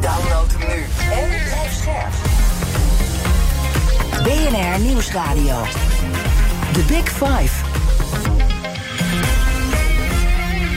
Download hem nu en blijf scherp. BNR Nieuwsradio. The Big Five.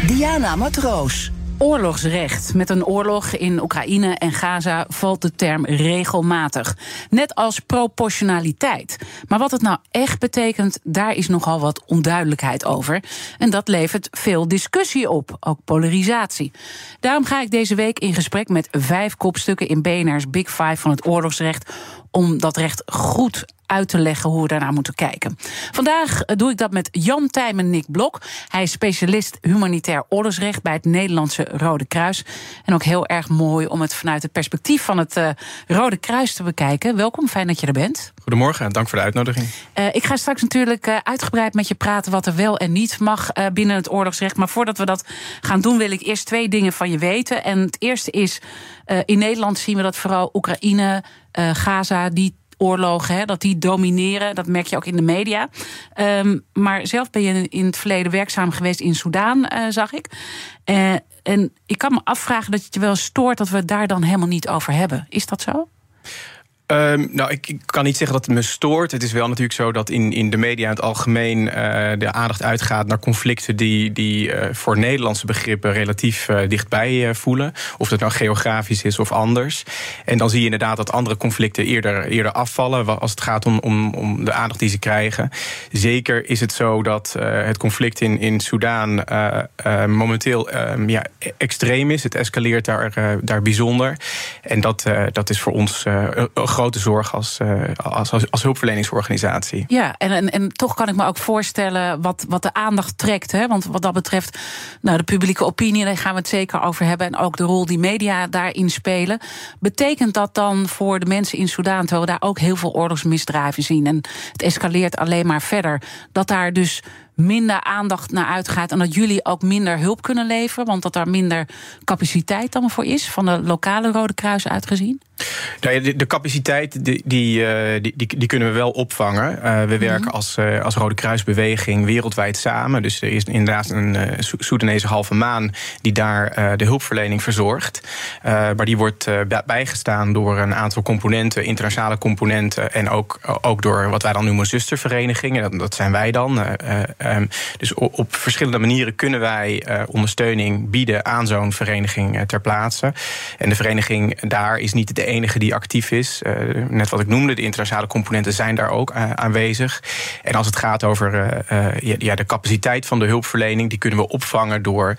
Diana Matroos. Oorlogsrecht. Met een oorlog in Oekraïne en Gaza valt de term regelmatig. Net als proportionaliteit. Maar wat het nou echt betekent, daar is nogal wat onduidelijkheid over. En dat levert veel discussie op, ook polarisatie. Daarom ga ik deze week in gesprek met vijf kopstukken in BNR's Big Five van het oorlogsrecht. Om dat recht goed uit te leggen hoe we daarnaar moeten kijken. Vandaag eh, doe ik dat met Jan Tijmen Nick Blok. Hij is specialist humanitair oorlogsrecht bij het Nederlandse Rode Kruis. En ook heel erg mooi om het vanuit het perspectief van het uh, Rode Kruis te bekijken. Welkom, fijn dat je er bent. Goedemorgen en dank voor de uitnodiging. Uh, ik ga straks natuurlijk uh, uitgebreid met je praten wat er wel en niet mag binnen het oorlogsrecht. Maar voordat we dat gaan doen, wil ik eerst twee dingen van je weten. En het eerste is: in Nederland zien we dat vooral Oekraïne, Gaza, die oorlogen, hè, dat die domineren. Dat merk je ook in de media. Um, maar zelf ben je in het verleden werkzaam geweest in Soudaan, uh, zag ik. Uh, en ik kan me afvragen dat het je wel stoort dat we het daar dan helemaal niet over hebben. Is dat zo? Um, nou, ik, ik, kan niet zeggen dat het me stoort. Het is wel natuurlijk zo dat in, in de media in het algemeen uh, de aandacht uitgaat naar conflicten die, die uh, voor Nederlandse begrippen relatief uh, dichtbij voelen. Of dat nou geografisch is of anders. En dan zie je inderdaad dat andere conflicten eerder, eerder afvallen als het gaat om, om, om de aandacht die ze krijgen. Zeker is het zo dat het conflict in, in Soudaan momenteel ja, extreem is. Het escaleert daar, daar bijzonder. En dat, dat is voor ons een grote zorg als, uh, als, als, als, hulpverleningsorganisatie. Ja, en, en, en toch kan ik me ook voorstellen wat, wat de aandacht trekt. Hè? Want wat dat betreft, nou, de publieke opinie, daar gaan we het zeker over hebben. En ook de rol die media daarin spelen. Betekent dat dan voor de mensen in Soudaan, terwijl we daar ook heel veel oorlogsmisdrijven zien en het escaleert alleen maar verder, dat daar dus minder aandacht naar uitgaat en dat jullie ook minder hulp kunnen leveren, want dat daar minder capaciteit dan voor is, van de lokale Rode Kruis uitgezien? Nou de, capaciteit die, die, die, die, kunnen we wel opvangen. Uh, we werken mm als, uh, als Rode Kruisbeweging wereldwijd samen. Dus er is inderdaad een uh, Soedanese halve maan die daar de hulpverlening verzorgt. maar die wordt bijgestaan door een aantal componenten, internationale componenten. En ook, ook door wat wij dan noemen zusterverenigingen. Dat, dat zijn wij dan. Um, dus op, op, verschillende manieren kunnen wij ondersteuning bieden aan zo'n vereniging ter plaatse. En de vereniging daar is niet de enige die actief is. Uh, net wat ik noemde, de internationale componenten zijn daar ook uh, aanwezig. En als het gaat over uh, ja, de capaciteit van de hulpverlening, die kunnen we opvangen door,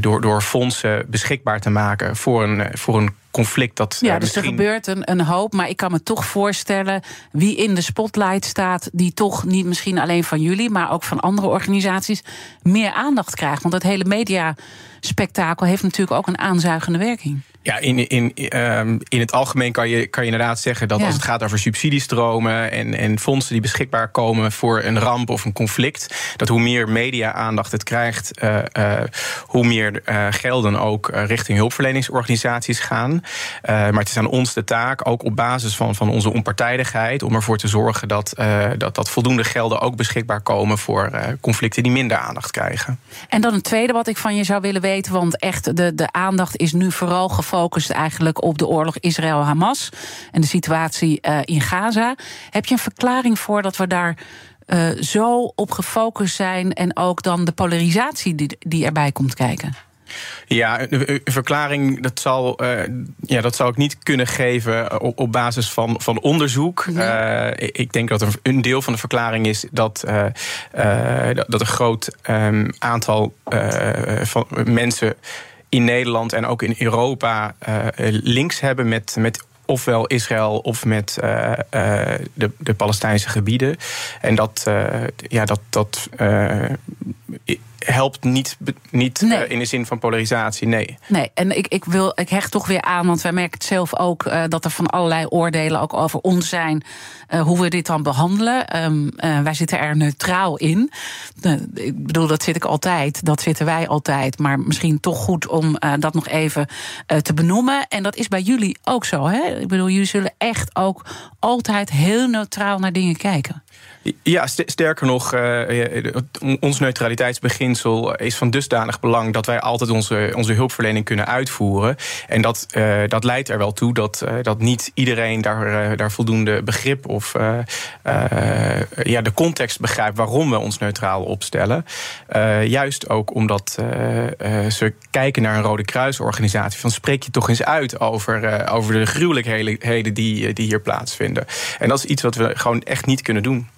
door, door fondsen beschikbaar te maken voor een, voor een conflict dat. Ja, dus er gebeurt een, een hoop, maar ik kan me toch voorstellen wie in de spotlight staat, die toch niet misschien alleen van jullie, maar ook van andere organisaties meer aandacht krijgt. Want het hele mediaspectakel heeft natuurlijk ook een aanzuigende werking. Ja, in, in, um, in het algemeen kan je, kan je inderdaad zeggen dat ja. als het gaat over subsidiestromen en, en fondsen die beschikbaar komen voor een ramp of een conflict, dat hoe meer media-aandacht het krijgt, uh, uh, hoe meer uh, gelden ook richting hulpverleningsorganisaties gaan. maar het is aan ons de taak, ook op basis van, van onze onpartijdigheid, om ervoor te zorgen dat, dat, dat voldoende gelden ook beschikbaar komen voor conflicten die minder aandacht krijgen. En dan een tweede wat ik van je zou willen weten, want echt de, de aandacht is nu vooral gevoerd gefocust eigenlijk op de oorlog Israël-Hamas en de situatie uh, in Gaza. Heb je een verklaring voor dat we daar uh, zo op gefocust zijn en ook dan de polarisatie die, die erbij komt kijken? Ja, een verklaring, dat zal, uh, ja, dat zou ik niet kunnen geven op, op basis van, van onderzoek. Ja. Uh, ik denk dat een deel van de verklaring is dat, uh, dat een groot um, aantal van mensen in Nederland en ook in Europa uh, links hebben met, met ofwel Israël of met de, de Palestijnse gebieden. En dat, ja, dat, dat helpt niet, niet eh, in de zin van polarisatie, nee. Nee, en ik, ik, wil, ik hecht toch weer aan, want wij merken het zelf ook... Dat er van allerlei oordelen ook over ons zijn... Hoe we dit dan behandelen. Um, wij zitten er neutraal in. ik bedoel, dat zit ik altijd, dat zitten wij altijd. Maar misschien toch goed om dat nog even te benoemen. En dat is bij jullie ook zo, hè? Ik bedoel, jullie zullen echt ook altijd heel neutraal naar dingen kijken. Ja, sterker nog, uh, ons neutraliteitsbeginsel is van dusdanig belang dat wij altijd onze, onze hulpverlening kunnen uitvoeren. En dat, uh, dat leidt er wel toe dat, dat niet iedereen daar, daar voldoende begrip of ja, de context begrijpt waarom we ons neutraal opstellen. juist ook omdat ze kijken naar een Rode Kruisorganisatie. Van spreek je toch eens uit over, over de gruwelijkheden die, die hier plaatsvinden. En dat is iets wat we gewoon echt niet kunnen doen.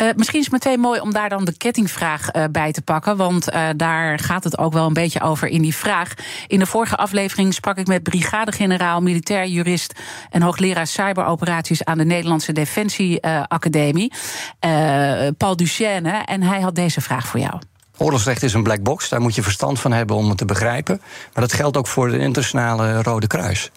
Uh, misschien is het meteen mooi om daar dan de kettingvraag uh, bij te pakken. Want uh, daar gaat het ook wel een beetje over in die vraag. In de vorige aflevering sprak ik met brigadegeneraal, militair jurist en hoogleraar cyberoperaties aan de Nederlandse Defensieacademie, Paul Duchesne. En hij had deze vraag voor jou. Oorlogsrecht is een black box, daar moet je verstand van hebben om het te begrijpen. Maar dat geldt ook voor het internationale Rode Kruis.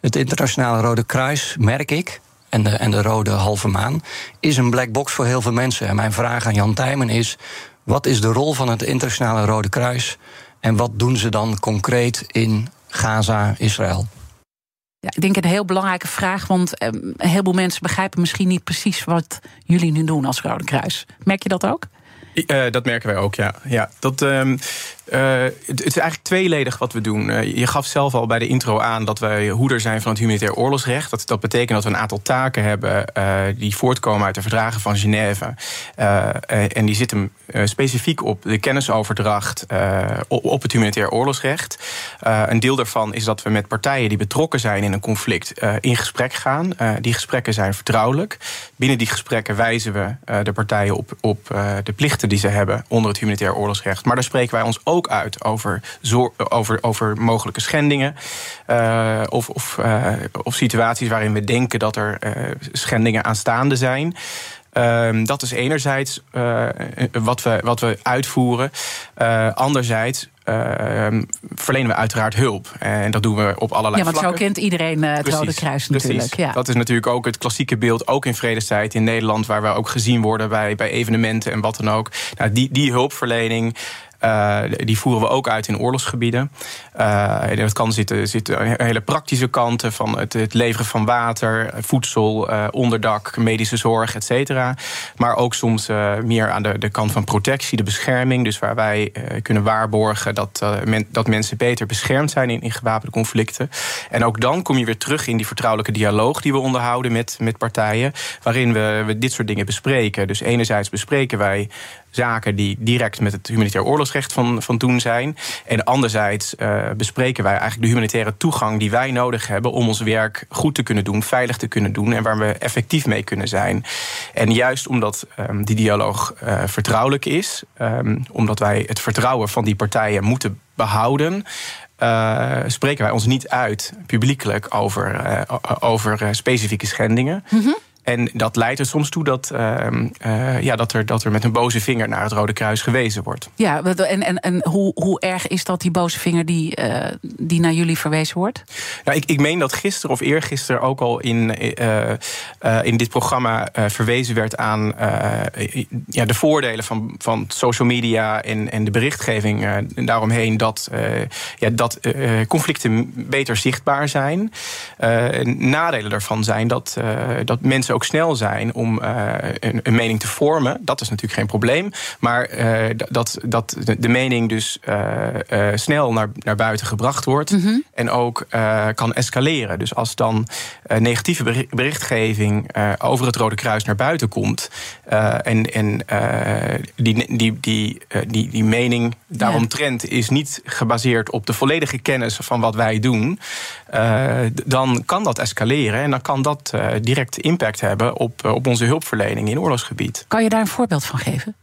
Het internationale Rode Kruis, merk ik, en de, en de rode halve maan, is een black box voor heel veel mensen. En mijn vraag aan Jan Tijmen is: wat is de rol van het Internationale Rode Kruis en wat doen ze dan concreet in Gaza, Israël? Ja, ik denk een heel belangrijke vraag, want eh, een heleboel mensen begrijpen misschien niet precies wat jullie nu doen als Rode Kruis. Merk je dat ook? Uh, dat merken wij ook, ja. ja dat, um, uh, het, is eigenlijk tweeledig wat we doen. Uh, je gaf zelf al bij de intro aan dat wij hoeder zijn van het humanitair oorlogsrecht. Dat, dat betekent dat we een aantal taken hebben die voortkomen uit de verdragen van Genève. en die zitten specifiek op de kennisoverdracht op, op, het humanitair oorlogsrecht. een deel daarvan is dat we met partijen die betrokken zijn in een conflict in gesprek gaan. die gesprekken zijn vertrouwelijk. Binnen die gesprekken wijzen we de partijen op, op de plichten die ze hebben onder het humanitair oorlogsrecht. Maar daar spreken wij ons ook uit over, over, over mogelijke schendingen. Uh, of, of, uh, of situaties waarin we denken dat er uh, schendingen aanstaande zijn. Uh, dat is enerzijds wat, we, wat we uitvoeren. anderzijds verlenen we uiteraard hulp. En dat doen we op allerlei ja, want zo kent iedereen uh, het Rode Kruis natuurlijk. Ja. Dat is natuurlijk ook het klassieke beeld, ook in vredestijd in Nederland... waar we ook gezien worden bij, bij evenementen en wat dan ook. Nou, die, die hulpverlening... Uh, die voeren we ook uit in oorlogsgebieden. Uh, dat kan zitten, zitten hele praktische kanten van het, het leveren van water, voedsel, uh, onderdak, medische zorg, et cetera. Maar ook soms meer aan de, de kant van protectie, de bescherming. Dus waar wij kunnen waarborgen dat, dat mensen beter beschermd zijn in, in gewapende conflicten. En ook dan kom je weer terug in die vertrouwelijke dialoog die we onderhouden met, met partijen. Waarin we dit soort dingen bespreken. Dus enerzijds bespreken wij zaken die direct met het humanitair oorlogsrecht van, van doen zijn. En anderzijds uh, bespreken wij eigenlijk de humanitaire toegang die wij nodig hebben om ons werk goed te kunnen doen, veilig te kunnen doen en waar we effectief mee kunnen zijn. En juist omdat um, die dialoog uh, vertrouwelijk is, um, omdat wij het vertrouwen van die partijen moeten behouden. Uh, spreken wij ons niet uit publiekelijk over, over specifieke schendingen. -hmm. En dat leidt er soms toe dat, uh, uh, ja, dat, er, dat er met een boze vinger naar het Rode Kruis gewezen wordt. Ja, en, en, en hoe, hoe erg is dat, die boze vinger die, uh, die naar jullie verwezen wordt? Nou, ik, ik meen dat gisteren of eergisteren ook al in, in dit programma verwezen werd aan ja, de voordelen van, van social media en, en de berichtgeving daaromheen. Dat, ja, dat conflicten beter zichtbaar zijn. nadelen daarvan zijn dat, dat mensen ook snel zijn om uh, een, een, mening te vormen. Dat is natuurlijk geen probleem. Maar uh, dat, dat de, mening dus uh, snel naar, naar buiten gebracht wordt. Mm -hmm. En ook kan escaleren. Dus als dan negatieve berichtgeving over het Rode Kruis naar buiten komt. en en die, die, die, die, die mening daaromtrent ja. is niet gebaseerd op de volledige kennis van wat wij doen. dan kan dat escaleren. En dan kan dat direct impact hebben op, eh, op onze hulpverlening in oorlogsgebied. Kan je daar een voorbeeld van geven?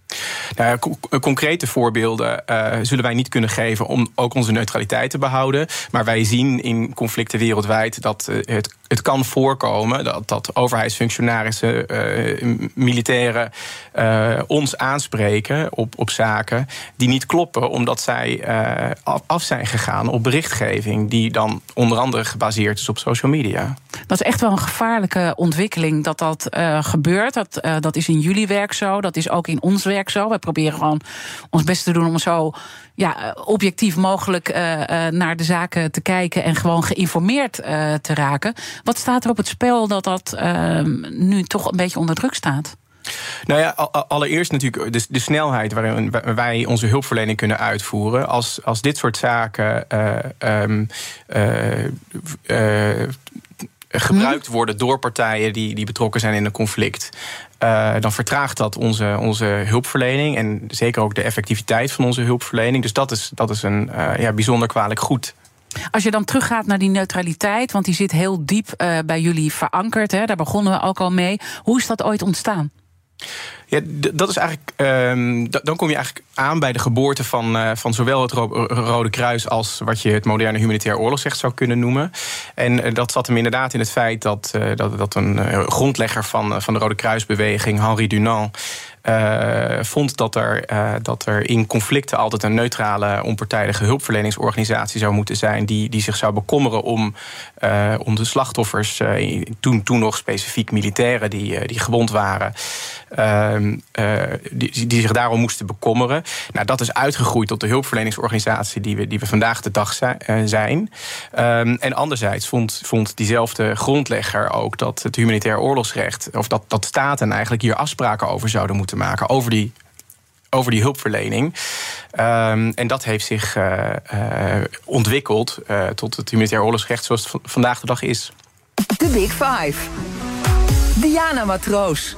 Nou concrete voorbeelden uh, zullen wij niet kunnen geven om ook onze neutraliteit te behouden. Maar wij zien in conflicten wereldwijd dat het het kan voorkomen dat, dat overheidsfunctionarissen, uh, militairen uh, ons aanspreken op, op zaken die niet kloppen, omdat zij uh, af zijn gegaan op berichtgeving die dan onder andere gebaseerd is op social media. Dat is echt wel een gevaarlijke ontwikkeling dat dat gebeurt. Dat, dat is in jullie werk zo, dat is ook in ons werk zo. We proberen gewoon ons best te doen om zo ja, objectief mogelijk naar de zaken te kijken en gewoon geïnformeerd te raken. Wat staat er op het spel dat dat ehm, nu toch een beetje onder druk staat? Nou ja, allereerst natuurlijk de, de, snelheid waarin wij onze hulpverlening kunnen uitvoeren. Als, als dit soort zaken uh, um, uh, uh, gebruikt worden door partijen die, die betrokken zijn in een conflict. Dan vertraagt dat onze, onze hulpverlening en zeker ook de effectiviteit van onze hulpverlening. Dus dat is, dat is een ja, bijzonder kwalijk goed. Als je dan teruggaat naar die neutraliteit, want die zit heel diep uh, bij jullie verankerd, hè, daar begonnen we ook al mee. Hoe is dat ooit ontstaan? Ja, dat is eigenlijk. Um, dan kom je eigenlijk aan bij de geboorte van, uh, van zowel het Rode Kruis als wat je het moderne humanitair oorlogsrecht zou kunnen noemen. En uh, dat zat hem inderdaad in het feit dat, uh, dat, dat een grondlegger van, van de Rode Kruisbeweging, Henri Dunant, vond dat er, dat er in conflicten altijd een neutrale, onpartijdige hulpverleningsorganisatie zou moeten zijn. die, die zich zou bekommeren om, om de slachtoffers, toen, toen nog specifiek militairen die, die gewond waren. Ehm, die, die zich daarom moesten bekommeren. Nou, dat is uitgegroeid tot de hulpverleningsorganisatie die we, die we vandaag de dag zijn. Um, en anderzijds vond, vond diezelfde grondlegger ook dat het humanitair oorlogsrecht, of dat, dat staten eigenlijk hier afspraken over zouden moeten maken over die over die hulpverlening. Um, en dat heeft zich uh, ontwikkeld tot het humanitair oorlogsrecht zoals het vandaag de dag is. De Big Five. Diana Matroos.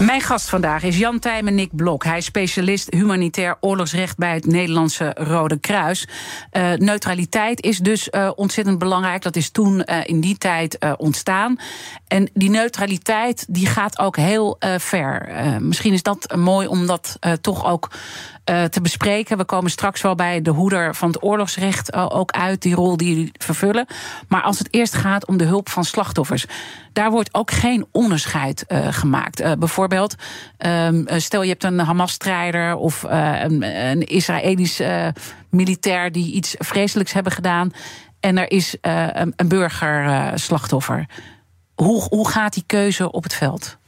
Mijn gast vandaag is Jan Tijmen Nick Blok. Hij is specialist humanitair oorlogsrecht bij het Nederlandse Rode Kruis. Uh, neutraliteit is dus uh, ontzettend belangrijk. Dat is toen uh, in die tijd ontstaan. En die neutraliteit die gaat ook heel ver. misschien is dat mooi om dat toch ook te bespreken. We komen straks wel bij de hoeder van het oorlogsrecht ook uit, die rol die jullie vervullen. Maar als het eerst gaat om de hulp van slachtoffers, daar wordt ook geen onderscheid gemaakt. bijvoorbeeld, um, stel je hebt een Hamas-strijder of een, een Israëlisch militair die iets vreselijks hebben gedaan. En er is een, een burgerslachtoffer. Hoe, hoe gaat die keuze op het veld?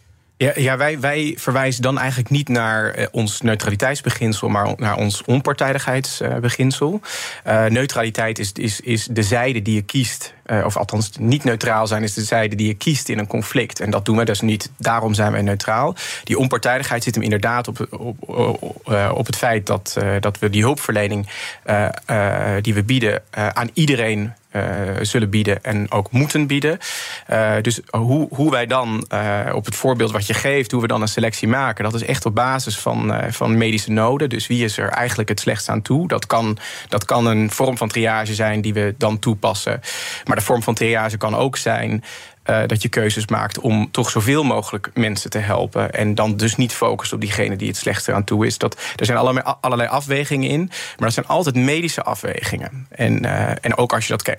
Ja, ja wij, wij verwijzen dan eigenlijk niet naar eh, ons neutraliteitsbeginsel, maar naar ons onpartijdigheidsbeginsel. Uh, neutraliteit is, is, is de zijde die je kiest. Uh, of althans, niet neutraal zijn is de zijde die je kiest in een conflict. En dat doen we dus niet. Daarom zijn wij neutraal. Die onpartijdigheid zit hem inderdaad op, op, op, het feit dat, dat we die hulpverlening die we bieden aan iedereen zullen bieden en ook moeten bieden. Uh, dus hoe, hoe wij dan uh, op het voorbeeld wat je geeft, hoe we dan een selectie maken, dat is echt op basis van, van medische noden. Dus wie is er eigenlijk het slechtst aan toe? Dat kan, dat kan een vorm van triage zijn die we dan toepassen. Maar de vorm van triage kan ook zijn uh, dat je keuzes maakt om toch zoveel mogelijk mensen te helpen. En dan dus niet focust op diegene die het slechtste aan toe is. Dat, er zijn allerlei, allerlei afwegingen in. Maar dat zijn altijd medische afwegingen. En, uh, en ook als je dat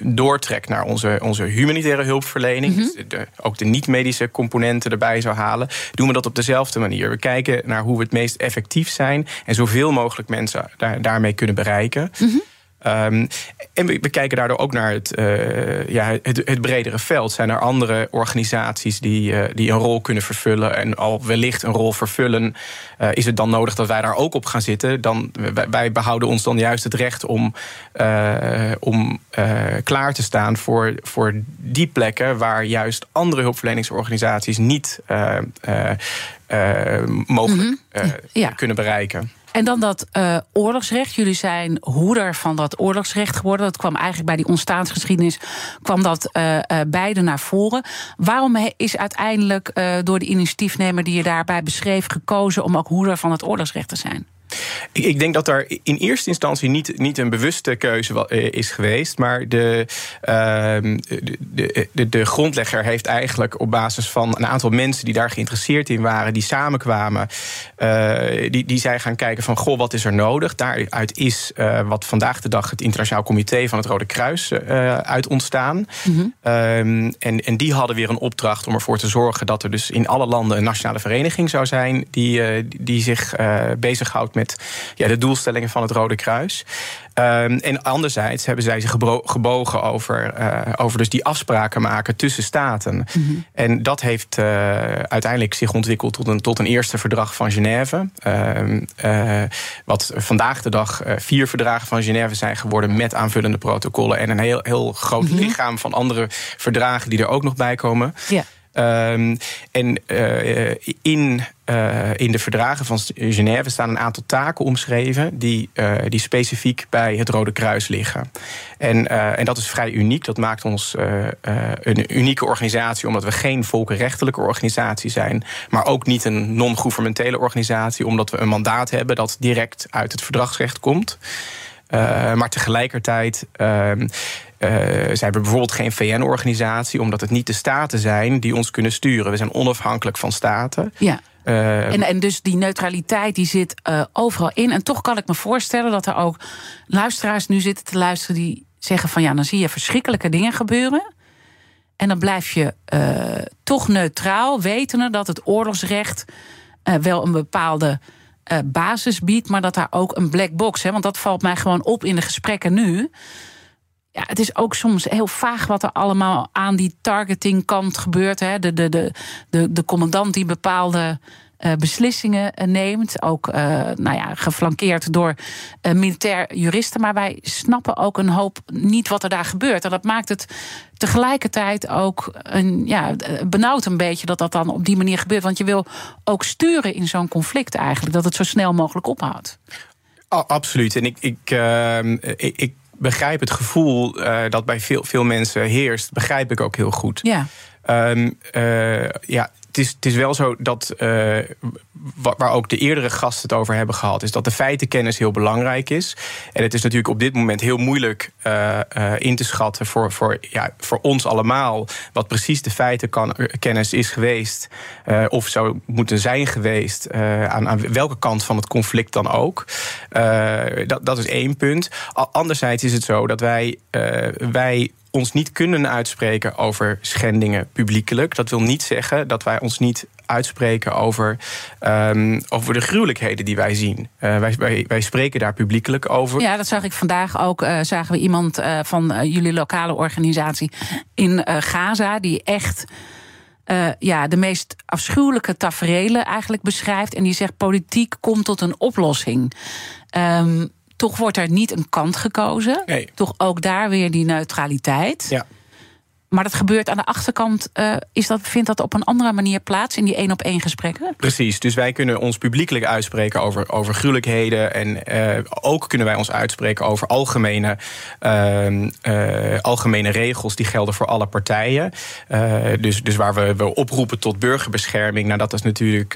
doortrekt naar onze, onze humanitaire hulpverlening. Mm -hmm. de, ook de niet-medische componenten erbij zou halen. Doen we dat op dezelfde manier. We kijken naar hoe we het meest effectief zijn. En zoveel mogelijk mensen daar, daarmee kunnen bereiken. Mm -hmm. Um, en we, we, kijken daardoor ook naar het, uh, ja, het, het, bredere veld. Zijn er andere organisaties die, uh, die een rol kunnen vervullen en al wellicht een rol vervullen? Uh, is het dan nodig dat wij daar ook op gaan zitten? Dan, wij, wij behouden ons dan juist het recht om, om klaar te staan voor, voor die plekken waar juist andere hulpverleningsorganisaties niet mogelijk mm -hmm. ja. kunnen bereiken. En dan dat uh, oorlogsrecht. Jullie zijn hoeder van dat oorlogsrecht geworden. Dat kwam eigenlijk bij die ontstaansgeschiedenis kwam dat uh, beide naar voren. Waarom is uiteindelijk door de initiatiefnemer die je daarbij beschreef gekozen om ook hoeder van het oorlogsrecht te zijn? Ik, ik, denk dat er in eerste instantie niet, niet een bewuste keuze eh, is geweest. Maar de, uh, de, de, de, grondlegger heeft eigenlijk op basis van een aantal mensen die daar geïnteresseerd in waren, die samenkwamen, uh, die, die zijn gaan kijken van goh, wat is er nodig? Daaruit is uh, wat vandaag de dag het Internationaal Comité van het Rode Kruis uit ontstaan. Mm en, en die hadden weer een opdracht om ervoor te zorgen dat er dus in alle landen een nationale vereniging zou zijn die, die zich bezighoudt met ja, de doelstellingen van het Rode Kruis. Um, en anderzijds hebben zij zich gebogen over, uh, over dus die afspraken maken tussen staten. Mm -hmm. En dat heeft uh, uiteindelijk zich ontwikkeld tot een, tot een eerste verdrag van Genève. Uh, wat vandaag de dag vier verdragen van Genève zijn geworden met aanvullende protocollen en een heel, heel groot mm -hmm. lichaam van andere verdragen die er ook nog bij komen. Ja. Um, en uh, in, uh, in de verdragen van Genève staan een aantal taken omschreven die, uh, die specifiek bij het Rode Kruis liggen. En, en dat is vrij uniek. Dat maakt ons een unieke organisatie, omdat we geen volkenrechtelijke organisatie zijn, maar ook niet een non-governementele organisatie, omdat we een mandaat hebben dat direct uit het verdragsrecht komt. Maar tegelijkertijd ehm, uh, zijn we bijvoorbeeld geen VN-organisatie, omdat het niet de staten zijn die ons kunnen sturen. We zijn onafhankelijk van staten. Ja. Uh, en, en dus die neutraliteit die zit uh, overal in. En toch kan ik me voorstellen dat er ook luisteraars nu zitten te luisteren die zeggen van ja, dan zie je verschrikkelijke dingen gebeuren. En dan blijf je toch neutraal, wetende dat het oorlogsrecht wel een bepaalde basis biedt, maar dat daar ook een black box, hè, want dat valt mij gewoon op in de gesprekken nu ja, het is ook soms heel vaag wat er allemaal aan die targetingkant gebeurt. Hè. De, de, de, de, de commandant die bepaalde uh, beslissingen uh, neemt. Ook uh, nou ja, geflankeerd door militair juristen. Maar wij snappen ook een hoop niet wat er daar gebeurt. En dat maakt het tegelijkertijd ook een, ja, benauwd een beetje dat dat dan op die manier gebeurt. Want je wil ook sturen in zo'n conflict eigenlijk. Dat het zo snel mogelijk ophoudt. Oh, absoluut. En ik, ik, ehm, ik, ik begrijp het gevoel uh, dat bij veel, veel mensen heerst, begrijp ik ook heel goed. Ja. Um, uh, ja, het is, is wel zo dat, uh, waar ook de eerdere gasten het over hebben gehad, is dat de feitenkennis heel belangrijk is. En het is natuurlijk op dit moment heel moeilijk uh, uh, in te schatten voor, voor, ja, voor ons allemaal wat precies de feitenkennis is geweest, of zou moeten zijn geweest, aan, aan welke kant van het conflict dan ook. dat, dat is één punt. Anderzijds is het zo dat wij, wij ons niet kunnen uitspreken over schendingen publiekelijk. Dat wil niet zeggen dat wij ons niet uitspreken over, um, over de gruwelijkheden die wij zien. Uh, wij, wij, wij, spreken daar publiekelijk over. Ja, dat zag ik vandaag ook. Uh, zagen we iemand uh, van jullie lokale organisatie in Gaza die echt. ja, de meest afschuwelijke taferelen eigenlijk beschrijft. En die zegt: politiek komt tot een oplossing. Um, toch wordt er niet een kant gekozen. Nee. Toch ook daar weer die neutraliteit. Ja. Maar dat gebeurt aan de achterkant. Uh, is dat, vindt dat op een andere manier plaats in die één op één gesprekken? Precies. Dus wij kunnen ons publiekelijk uitspreken over, over gruwelijkheden. En uh, ook kunnen wij ons uitspreken over algemene, uh, algemene regels die gelden voor alle partijen. dus, dus waar we, we oproepen tot burgerbescherming. Nou, dat is natuurlijk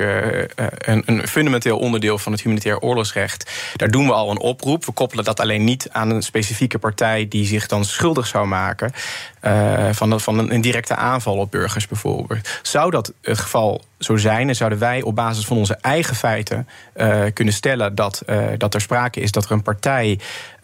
een, een fundamenteel onderdeel van het humanitair oorlogsrecht. Daar doen we al een oproep. We koppelen dat alleen niet aan een specifieke partij die zich dan schuldig zou maken. Van, een, een directe aanval op burgers bijvoorbeeld. Zou dat het geval zo zijn en zouden wij op basis van onze eigen feiten uh, kunnen stellen dat, uh, dat er sprake is dat er een partij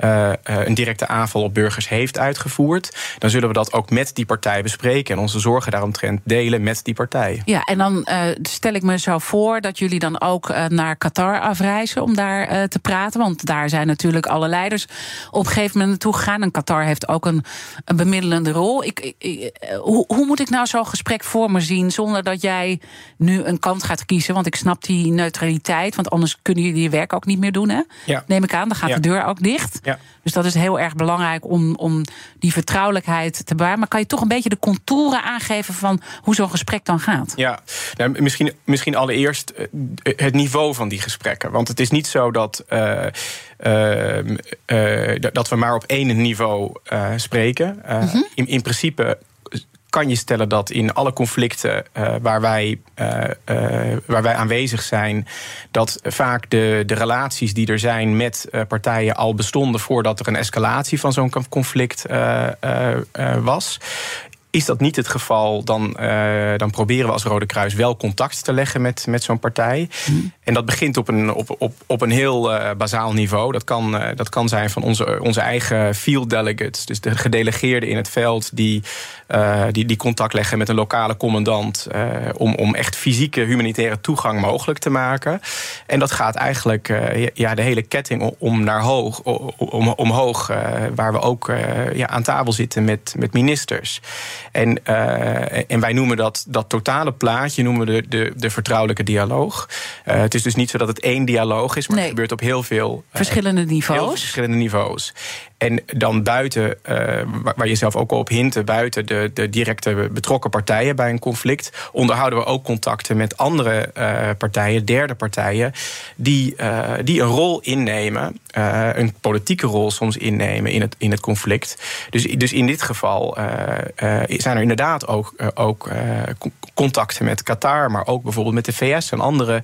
uh, een directe aanval op burgers heeft uitgevoerd, dan zullen we dat ook met die partij bespreken en onze zorgen daaromtrent delen met die partij. Ja, en dan stel ik me zo voor dat jullie dan ook naar Qatar afreizen om daar te praten, want daar zijn natuurlijk alle leiders op een gegeven moment naartoe gegaan en Qatar heeft ook een, een bemiddelende rol. Ik, ik, hoe, hoe moet ik nou zo'n gesprek voor me zien zonder dat jij nu een kant gaat kiezen. Want ik snap die neutraliteit. Want anders kunnen jullie je werk ook niet meer doen. Hè? Ja. Neem ik aan, dan gaat de deur ook dicht. Ja. Dus dat is heel erg belangrijk om, om die vertrouwelijkheid te bewaren. Maar kan je toch een beetje de contouren aangeven van hoe zo'n gesprek dan gaat? Ja, nou, misschien, misschien allereerst eh, het niveau van die gesprekken. Want het is niet zo dat. Uh, uh, dat we maar op één niveau spreken. in, in principe kan je stellen dat in alle conflicten waar, wij, waar wij aanwezig zijn, dat vaak de, de relaties die er zijn met partijen al bestonden voordat er een escalatie van zo'n conflict was. Is dat niet het geval, dan, dan proberen we als Rode Kruis wel contact te leggen met, met zo'n partij. Hmm. En dat begint op een, op, op, op een heel uh, bazaal niveau. Dat kan, uh, dat kan zijn van onze, onze eigen field delegates, dus de gedelegeerden in het veld, die, die, die contact leggen met een lokale commandant. om, om echt fysieke humanitaire toegang mogelijk te maken. En dat gaat eigenlijk ja, de hele ketting om naar hoog, om, omhoog, waar we ook ja, aan tafel zitten met, met ministers. En, en wij noemen dat, dat totale plaatje noemen we de, de, de vertrouwelijke dialoog. Het is dus niet zo dat het één dialoog is, maar nee. het gebeurt op heel veel verschillende niveaus. Heel verschillende niveaus. En dan buiten, uh, waar je zelf ook al op hinten, buiten de, de directe betrokken partijen bij een conflict, onderhouden we ook contacten met andere uh, partijen, derde partijen, die, uh, die een rol innemen, een politieke rol soms innemen in het, in het conflict. Dus, dus in dit geval zijn er inderdaad ook, ook contacten met Qatar, maar ook bijvoorbeeld met de VS en andere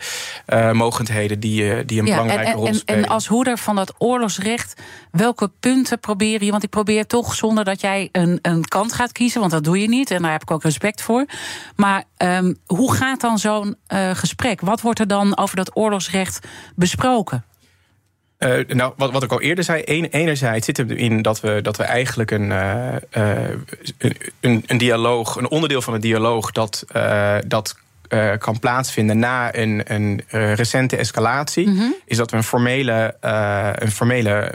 mogendheden die, die een ja, belangrijke en, rol en, spelen. En als hoeder van dat oorlogsrecht, welke punten proberen je, want ik probeer toch zonder dat jij een, een kant gaat kiezen, want dat doe je niet en daar heb ik ook respect voor. Maar um, hoe gaat dan zo'n uh, gesprek? Wat wordt er dan over dat oorlogsrecht besproken? Uh, nou, wat, wat ik al eerder zei, enerzijds zit erin dat we, dat we eigenlijk een, een, een, dialoog, een onderdeel van een dialoog, dat, dat uh, kan plaatsvinden na een, een uh, recente escalatie, mm -hmm. is dat we een formele, uh, een formele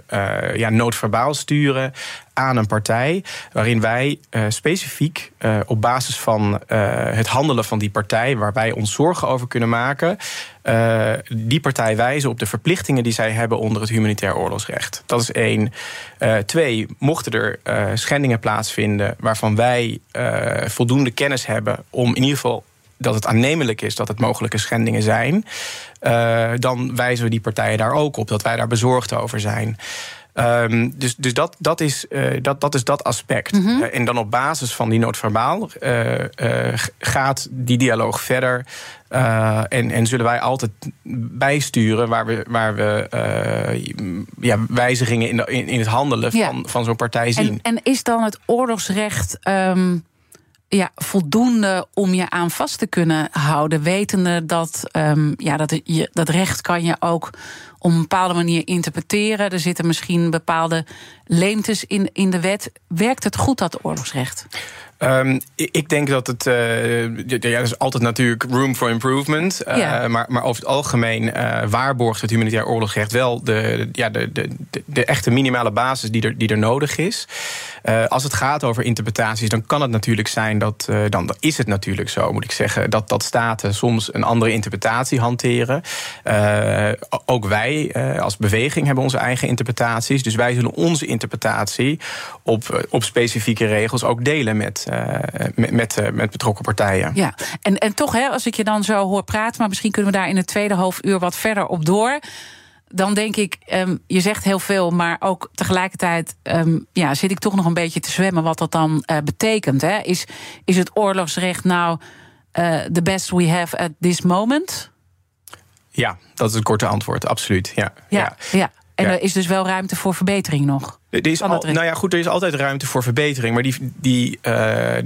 ja, noodverbaal sturen aan een partij. Waarin wij specifiek op basis van het handelen van die partij, waar wij ons zorgen over kunnen maken, die partij wijzen op de verplichtingen die zij hebben onder het humanitair oorlogsrecht. Dat is één. twee, mochten er schendingen plaatsvinden waarvan wij voldoende kennis hebben om in ieder geval dat het aannemelijk is dat het mogelijke schendingen zijn, uh, dan wijzen we die partijen daar ook op dat wij daar bezorgd over zijn. Um, dus dus dat, dat, is, uh, dat, dat is dat aspect. Mm -hmm. uh, en dan op basis van die noodverbaal gaat die dialoog verder. en, en zullen wij altijd bijsturen waar we, waar we ja, wijzigingen in, de, in, in het handelen ja. van, van zo'n partij zien. En, en is dan het oorlogsrecht. Um ja, voldoende om je aan vast te kunnen houden. Wetende dat, um, ja, dat, je, dat recht kan je ook op een bepaalde manier interpreteren. Er zitten misschien bepaalde leemtes in, in de wet. Werkt het goed, dat oorlogsrecht? Um, ik denk dat het. Uh, ja, er is altijd natuurlijk room for improvement. Uh, ja. maar, maar over het algemeen uh, waarborgt het humanitair oorlogsrecht wel de, ja, de, de, de, de echte minimale basis die er, die er nodig is. Als het gaat over interpretaties, dan kan het natuurlijk zijn dat. dan, dan is het natuurlijk zo, moet ik zeggen, dat, dat staten soms een andere interpretatie hanteren. ook wij als beweging hebben onze eigen interpretaties. Dus wij zullen onze interpretatie op, op specifieke regels ook delen met. Met, met, betrokken partijen. Ja, en, en toch, hè, als ik je dan zo hoor praten, maar misschien kunnen we daar in het tweede half uur wat verder op door. Dan denk ik, um, je zegt heel veel, maar ook tegelijkertijd um, ja, zit ik toch nog een beetje te zwemmen wat dat dan uh, betekent. Hè? Is, is het oorlogsrecht nou the best we have at this moment? Ja, dat is het korte antwoord, absoluut. Ja, ja, ja. ja. En ja. er is dus wel ruimte voor verbetering nog. Er is al, nou ja, goed, er is altijd ruimte voor verbetering. Maar die, die, uh,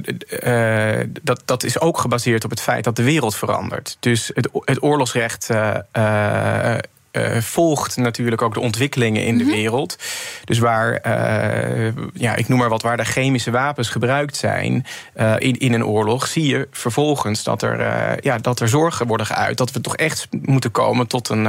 uh, dat, dat is ook gebaseerd op het feit dat de wereld verandert. Dus het, het oorlogsrecht uh, uh, volgt natuurlijk ook de ontwikkelingen in de mm -hmm. wereld. Dus waar, uh, ja, ik noem maar wat, waar de chemische wapens gebruikt zijn uh, in, in een oorlog, zie je vervolgens dat er, ja, dat er zorgen worden geuit. Dat we toch echt moeten komen tot een,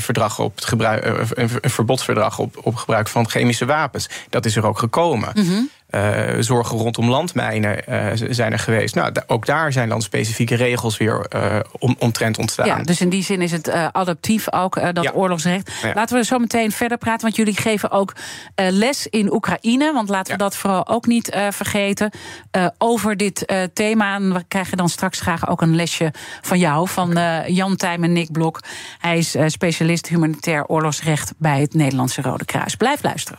verdrag op het gebruik, een, een verbodsverdrag op, op gebruik van chemische wapens. Dat is er ook gekomen. Mm -hmm. Uh, zorgen rondom landmijnen uh, zijn er geweest. Nou, ook daar zijn dan specifieke regels weer uh, om, omtrent ontstaan. Ja, dus in die zin is het adaptief ook, dat ja. oorlogsrecht. Ja. Laten we zo meteen verder praten, want jullie geven ook les in Oekraïne. Want laten we dat vooral ook niet vergeten. over dit thema. En we krijgen dan straks graag ook een lesje van jou, van. Jan Tijm en Nick Blok. Hij is specialist humanitair oorlogsrecht bij het Nederlandse Rode Kruis. Blijf luisteren.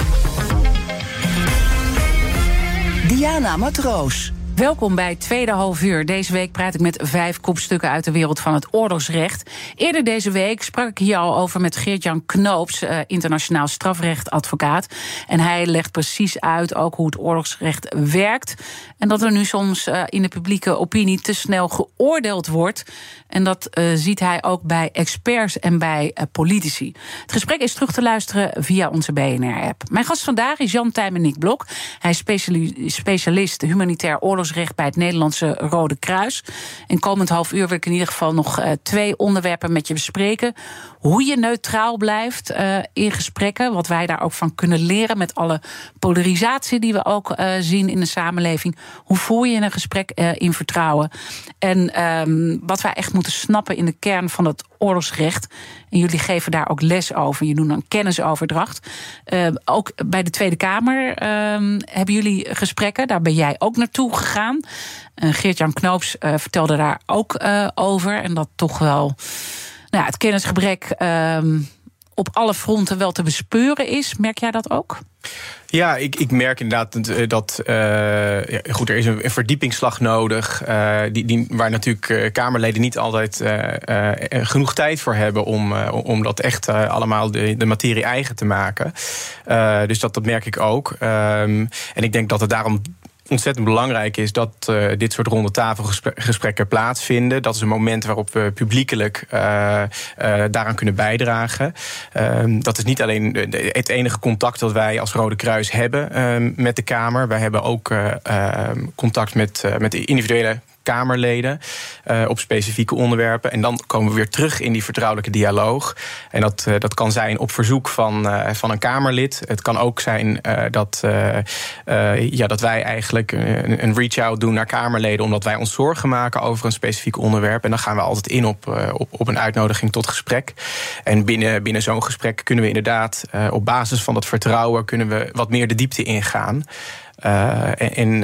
Diana Matroos. Welkom bij Tweede Half Uur. Deze week praat ik met vijf kopstukken uit de wereld van het oorlogsrecht. Eerder deze week sprak ik hier al over met Geert-Jan Knoops, eh, internationaal strafrechtadvocaat. En hij legt precies uit ook hoe het oorlogsrecht werkt. En dat er nu soms uh, in de publieke opinie te snel geoordeeld wordt. En dat uh, ziet hij ook bij experts en bij politici. Het gesprek is terug te luisteren via onze BNR-app. Mijn gast vandaag is Jan Tijmen Nick Blok. Hij is specialist humanitair oorlogsrecht oorlogsrecht bij het Nederlandse Rode Kruis. En komend half uur wil ik in ieder geval nog uh, twee onderwerpen met je bespreken. Hoe je neutraal blijft uh, in gesprekken. Wat wij daar ook van kunnen leren met alle polarisatie die we ook uh, zien in de samenleving. Hoe voer je een gesprek in vertrouwen? En um, wat wij echt moeten snappen in de kern van het oorlogsrecht. En jullie geven daar ook les over. Je doet een kennisoverdracht. Uh, ook bij de Tweede Kamer uh, hebben jullie gesprekken. Daar ben jij ook naartoe gegaan. Uh, Geert-Jan Knoops uh, vertelde daar ook uh, over. En dat toch wel nou het kennisgebrek ehm, op alle fronten wel te bespeuren is. Merk jij dat ook? Ja, ik, ik merk inderdaad dat. Uh, ja, goed, er is een, verdiepingsslag nodig. Uh, die, die, waar natuurlijk Kamerleden niet altijd genoeg tijd voor hebben. om, om dat echt allemaal de, de materie eigen te maken. dus dat, dat merk ik ook. Um, en ik denk dat het daarom ontzettend belangrijk is dat uh, dit soort ronde tafelgesprekken plaatsvinden. Dat is een moment waarop we publiekelijk uh, uh, daaraan kunnen bijdragen. Ehm, dat is niet alleen het enige contact dat wij als Rode Kruis hebben ehm, met de Kamer. Wij hebben ook ehm, contact met, met individuele Kamerleden uh, op specifieke onderwerpen. En dan komen we weer terug in die vertrouwelijke dialoog. En dat, uh, dat kan zijn op verzoek van, uh, van een Kamerlid. Het kan ook zijn dat, ja, dat wij eigenlijk een, een reach-out doen naar Kamerleden. omdat wij ons zorgen maken over een specifiek onderwerp. En dan gaan we altijd in op, op, op een uitnodiging tot gesprek. En binnen, binnen zo'n gesprek kunnen we inderdaad op basis van dat vertrouwen. kunnen we wat meer de diepte ingaan. en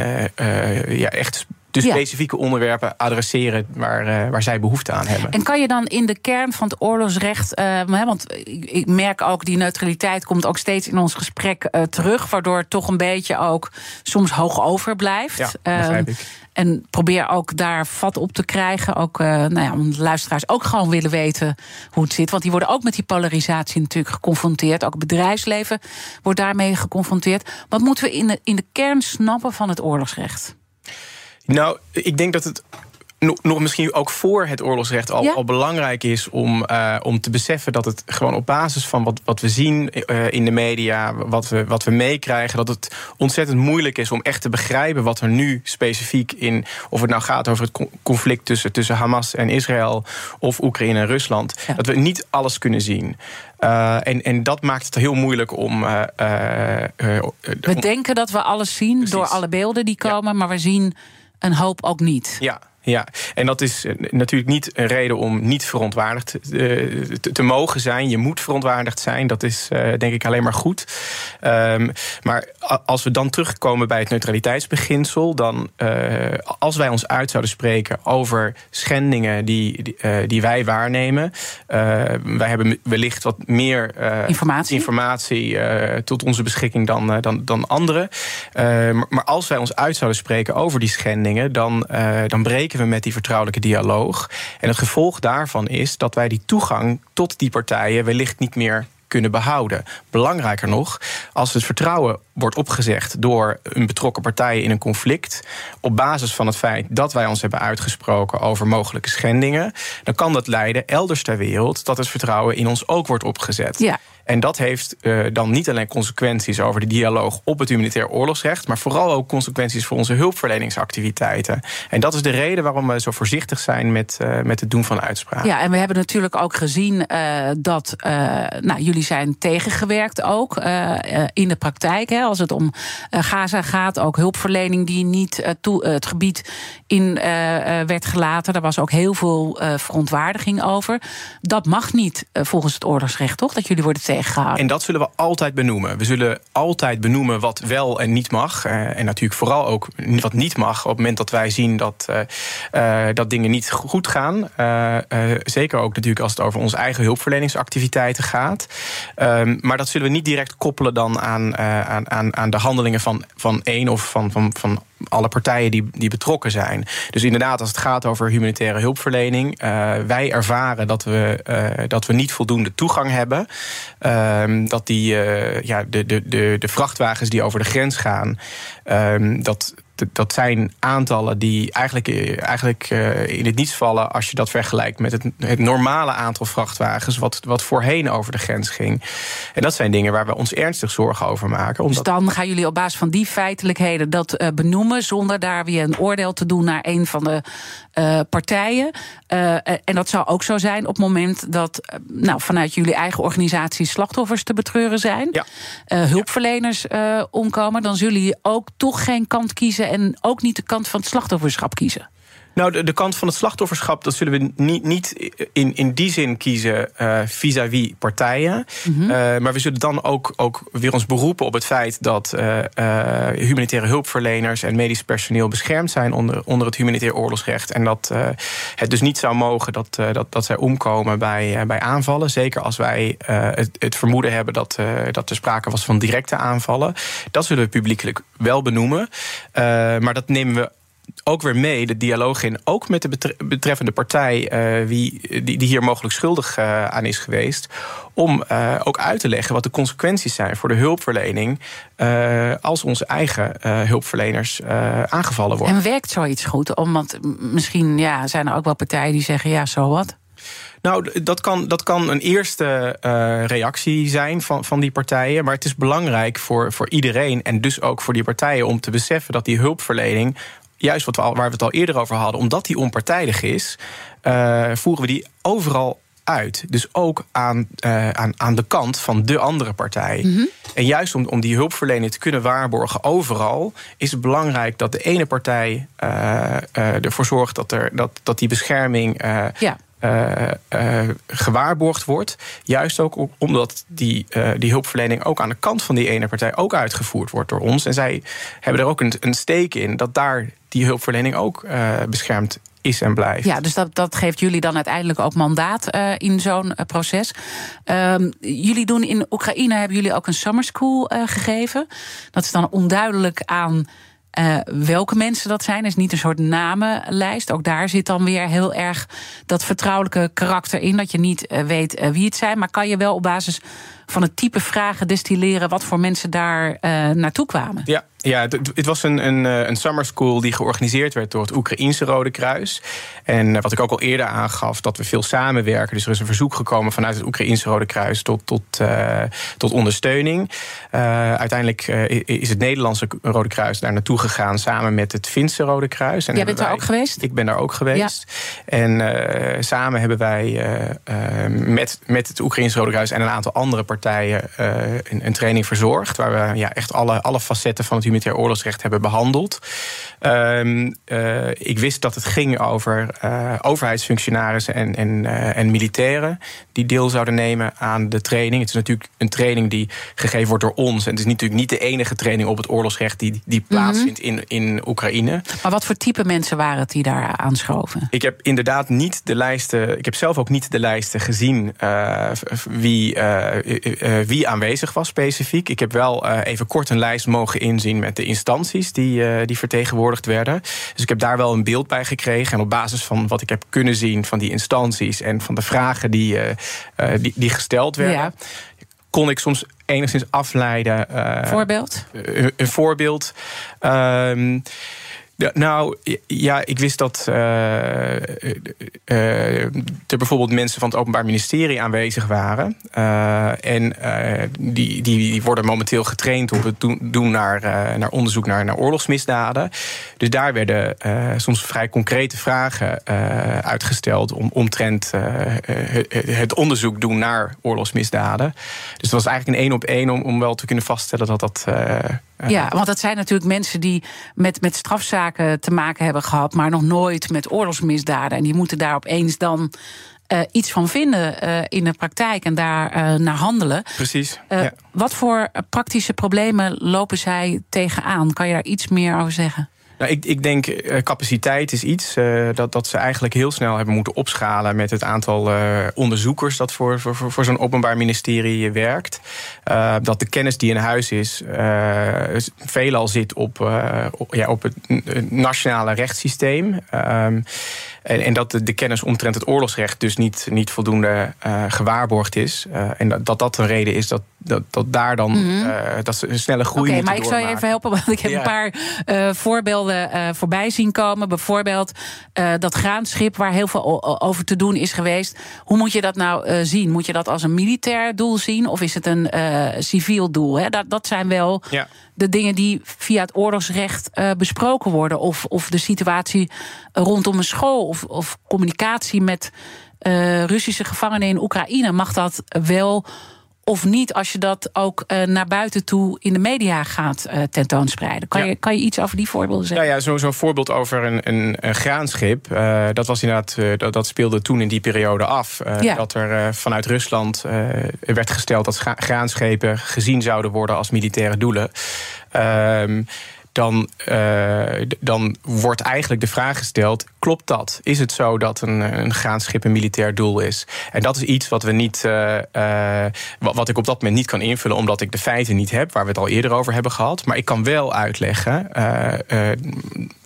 ja, echt dus specifieke onderwerpen adresseren waar, uh, waar zij behoefte aan hebben. En kan je dan in de kern van het oorlogsrecht, uh, want ik, merk ook die neutraliteit komt ook steeds in ons gesprek uh, terug, waardoor het toch een beetje ook soms hoog over blijft. Ja, ik. En probeer ook daar vat op te krijgen. Ook, nou ja, omdat luisteraars ook gewoon willen weten hoe het zit. Want die worden ook met die polarisatie natuurlijk geconfronteerd. Ook het bedrijfsleven wordt daarmee geconfronteerd. Wat moeten we in de, in de kern snappen van het oorlogsrecht? Nou, ik denk dat het nog misschien ook voor het oorlogsrecht al, ja? al belangrijk is om, uh, om te beseffen dat het gewoon op basis van wat, wat we zien uh, in de media, wat we, wat we meekrijgen, dat het ontzettend moeilijk is om echt te begrijpen wat er nu specifiek in, of het nou gaat over het conflict tussen, tussen Hamas en Israël of Oekraïne en Rusland, ja. dat we niet alles kunnen zien. Uh, en, en dat maakt het heel moeilijk om. we denken dat we alles zien Precies. door alle beelden die komen, ja. maar we zien een hoop ook niet. Ja, ja, en dat is natuurlijk niet een reden om niet verontwaardigd te, te mogen zijn. Je moet verontwaardigd zijn. Dat is uh, denk ik alleen maar goed. Um, maar als we dan terugkomen bij het neutraliteitsbeginsel, dan uh, als wij ons uit zouden spreken over schendingen die, die, uh, die wij waarnemen, wij hebben wellicht wat meer informatie, informatie tot onze beschikking dan, dan, dan anderen. maar als wij ons uit zouden spreken over die schendingen, dan, dan breken met die vertrouwelijke dialoog. En het gevolg daarvan is dat wij die toegang tot die partijen wellicht niet meer kunnen behouden. Belangrijker nog, als het vertrouwen wordt opgezegd door een betrokken partij in een conflict, op basis van het feit dat wij ons hebben uitgesproken over mogelijke schendingen, dan kan dat leiden elders ter wereld dat het vertrouwen in ons ook wordt opgezet. Ja. En dat heeft dan niet alleen consequenties over de dialoog op het humanitair oorlogsrecht, maar vooral ook consequenties voor onze hulpverleningsactiviteiten. En dat is de reden waarom we zo voorzichtig zijn met, met het doen van uitspraken. Ja, en we hebben natuurlijk ook gezien dat nou, jullie zijn tegengewerkt ook in de praktijk. Hè, als het om Gaza gaat, ook hulpverlening die niet toe, het gebied in werd gelaten. Daar was ook heel veel verontwaardiging over. Dat mag niet volgens het oorlogsrecht, toch? Dat jullie worden En dat zullen we altijd benoemen. We zullen altijd benoemen wat wel en niet mag. en natuurlijk vooral ook wat niet mag op het moment dat wij zien dat, dat dingen niet goed gaan. zeker ook natuurlijk als het over onze eigen hulpverleningsactiviteiten gaat. Ehm, maar dat zullen we niet direct koppelen dan aan, aan, aan, aan de handelingen van, van één of van, van, van alle partijen die, die betrokken zijn. Dus inderdaad, als het gaat over humanitaire hulpverlening, uh, wij ervaren dat we, uh, dat we niet voldoende toegang hebben. Uh, dat die, uh, ja, de, de, de, de vrachtwagens die over de grens gaan, ehm, dat dat zijn aantallen die eigenlijk, eh, eigenlijk uh, in het niets vallen als je dat vergelijkt met het, het, normale aantal vrachtwagens, wat, wat voorheen over de grens ging. En dat zijn dingen waar we ons ernstig zorgen over maken. Omdat... Dus dan gaan jullie op basis van die feitelijkheden dat uh, benoemen, zonder daar weer een oordeel te doen naar een van de uh, partijen. en dat zou ook zo zijn op het moment dat nou, vanuit jullie eigen organisatie slachtoffers te betreuren zijn, ja. hulpverleners omkomen, dan zullen jullie ook toch geen kant kiezen en ook niet de kant van het slachtofferschap kiezen? Nou, de, de kant van het slachtofferschap, dat zullen we niet, niet in, in die zin kiezen uh, vis-à-vis partijen. Mm -hmm. uh, maar we zullen dan ook, ook weer ons beroepen op het feit dat uh, humanitaire hulpverleners en medisch personeel beschermd zijn onder, onder het humanitair oorlogsrecht. En dat het dus niet zou mogen dat, dat, dat zij omkomen bij, bij aanvallen. Zeker als wij het, het, vermoeden hebben dat, dat er sprake was van directe aanvallen. Dat zullen we publiekelijk wel benoemen. maar dat nemen we ook weer mee de dialoog in, ook met de betreffende partij uh, wie, die, die hier mogelijk schuldig uh, aan is geweest, om uh, ook uit te leggen wat de consequenties zijn voor de hulpverlening als onze eigen hulpverleners aangevallen worden. En werkt zoiets goed? Want misschien ja, zijn er ook wel partijen die zeggen: ja, zo wat. Nou, dat kan, dat kan een eerste uh, reactie zijn van, van die partijen. Maar het is belangrijk voor, voor iedereen en dus ook voor die partijen om te beseffen dat die hulpverlening juist wat we al, waar we het al eerder over hadden, omdat die onpartijdig is, uh, voeren we die overal uit. Dus ook aan, uh, aan, aan de kant van de andere partij. Mm -hmm. En juist om, om die hulpverlening te kunnen waarborgen overal, is het belangrijk dat de ene partij uh, ervoor zorgt dat, er, dat, dat die bescherming. Ja. Uh, uh, gewaarborgd wordt. Juist ook omdat die, uh, die hulpverlening ook aan de kant van die ene partij ook uitgevoerd wordt door ons. En zij hebben er ook een, een steek in dat daar die hulpverlening ook beschermd is en blijft. Ja, dus dat, dat geeft jullie dan uiteindelijk ook mandaat in zo'n proces. Um, jullie doen in Oekraïne hebben jullie ook een summer school gegeven. Dat is dan onduidelijk aan uh, welke mensen dat zijn. is niet een soort namenlijst. Ook daar zit dan weer heel erg dat vertrouwelijke karakter in. Dat je niet uh, weet uh, wie het zijn. Maar kan je wel op basis van het type vragen destilleren wat voor mensen daar naartoe kwamen? Ja, ja, het, was een, een, een summer school die georganiseerd werd door het Oekraïense Rode Kruis. En wat ik ook al eerder aangaf, dat we veel samenwerken. Dus er is een verzoek gekomen vanuit het Oekraïense Rode Kruis tot, tot, uh, tot ondersteuning. Uh, uiteindelijk uh, is het Nederlandse Rode Kruis daar naartoe gegaan samen met het Finse Rode Kruis. En Jij bent daar ook geweest? Ik ben daar ook geweest. Ja. En samen hebben wij met, met het Oekraïense Rode Kruis en een aantal andere partijen een, een, training verzorgd. Waar we ja, echt alle, alle facetten van het humanitair oorlogsrecht hebben behandeld. Um, uh, ik wist dat het ging over uh, overheidsfunctionarissen en, en, en militairen die deel zouden nemen aan de training. Het is natuurlijk een training die gegeven wordt door ons. En het is natuurlijk niet de enige training op het oorlogsrecht die, die plaatsvindt mm -hmm. in, in Oekraïne. Maar wat voor type mensen waren het die daar aanschoven? Ik heb inderdaad niet de lijsten. Ik heb zelf ook niet de lijsten gezien wie, wie aanwezig was specifiek. Ik heb wel even kort een lijst mogen inzien met de instanties die, die vertegenwoordigd werden. Dus ik heb daar wel een beeld bij gekregen. En op basis van wat ik heb kunnen zien van die instanties en van de vragen die, die, die, gesteld werden. Ja. Kon ik soms enigszins afleiden. Voorbeeld? Een, een voorbeeld. Um, Ja, nou, ja, ik wist dat uh, uh, er bijvoorbeeld mensen van het Openbaar Ministerie aanwezig waren. En die, die worden momenteel getraind op het doen naar, naar onderzoek naar, naar oorlogsmisdaden. Dus daar werden soms vrij concrete vragen uitgesteld om, omtrent het onderzoek doen naar oorlogsmisdaden. Dus het was eigenlijk een één op één om, om wel te kunnen vaststellen dat dat ja, want dat zijn natuurlijk mensen die met, met strafzaken te maken hebben gehad, maar nog nooit met oorlogsmisdaden. En die moeten daar opeens dan uh, iets van vinden uh, in de praktijk en daar uh, naar handelen. Precies. Ja. Wat voor praktische problemen lopen zij tegenaan? Kan je daar iets meer over zeggen? Nou, ik, ik denk uh, capaciteit is iets uh, dat, dat ze eigenlijk heel snel hebben moeten opschalen met het aantal uh, onderzoekers dat voor, voor, voor zo'n openbaar ministerie werkt. dat de kennis die in huis is, veelal zit op, op, ja, op het nationale rechtssysteem. En, en, dat de, de, kennis omtrent het oorlogsrecht dus niet, niet voldoende uh, gewaarborgd is. Uh, en dat, dat, dat een reden is dat, dat, dat daar dan mm -hmm. uh, dat ze een snelle groei okay, maar ik zal je even helpen, want ik heb ja. een paar voorbeelden voorbij zien komen. Bijvoorbeeld dat graanschip waar heel veel over te doen is geweest. Hoe moet je dat nou zien? Moet je dat als een militair doel zien of is het een civiel doel? Hè? Dat, dat zijn wel... Ja de dingen die via het oorlogsrecht uh, besproken worden. Of, of de situatie rondom een school. Of, of communicatie met uh, Russische gevangenen in Oekraïne. Mag dat wel of niet als je dat ook uh, naar buiten toe in de media gaat uh, tentoonspreiden. Kan, ja. je, kan je iets over die voorbeelden zeggen? Nou ja, zo'n zo voorbeeld over een, een, een graanschip. Uh, dat was inderdaad, dat, dat, speelde toen in die periode af. Ja. Dat er vanuit Rusland werd gesteld dat graanschepen gezien zouden worden als militaire doelen. Ehm, dan, uh, dan wordt eigenlijk de vraag gesteld: klopt dat? Is het zo dat een, een graanschip een militair doel is? En dat is iets wat we niet, uh, uh, wat ik op dat moment niet kan invullen, omdat ik de feiten niet heb, waar we het al eerder over hebben gehad. Maar ik kan wel uitleggen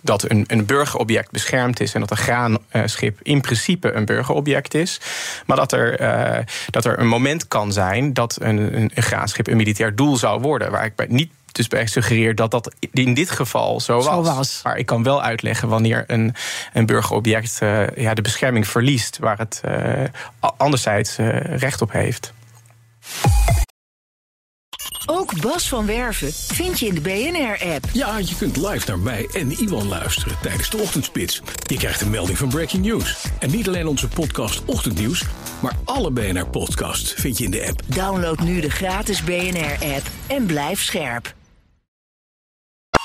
dat een, een burgerobject beschermd is en dat een graanschip in principe een burgerobject is. Maar dat er, dat er een moment kan zijn dat een, een graanschip een militair doel zou worden, waar ik bij niet dus bij suggereert dat dat in dit geval zo was. Zo was. Maar ik kan wel uitleggen wanneer een, een burgerobject uh, ja, de bescherming verliest, waar het uh, anderzijds uh, recht op heeft. Ook Bas van Werven vind je in de BNR-app. Ja, je kunt live naar mij en Iwan luisteren tijdens de ochtendspits. Je krijgt een melding van Breaking News. En niet alleen onze podcast Ochtendnieuws, maar alle BNR-podcasts vind je in de app. Download nu de gratis BNR-app en blijf scherp.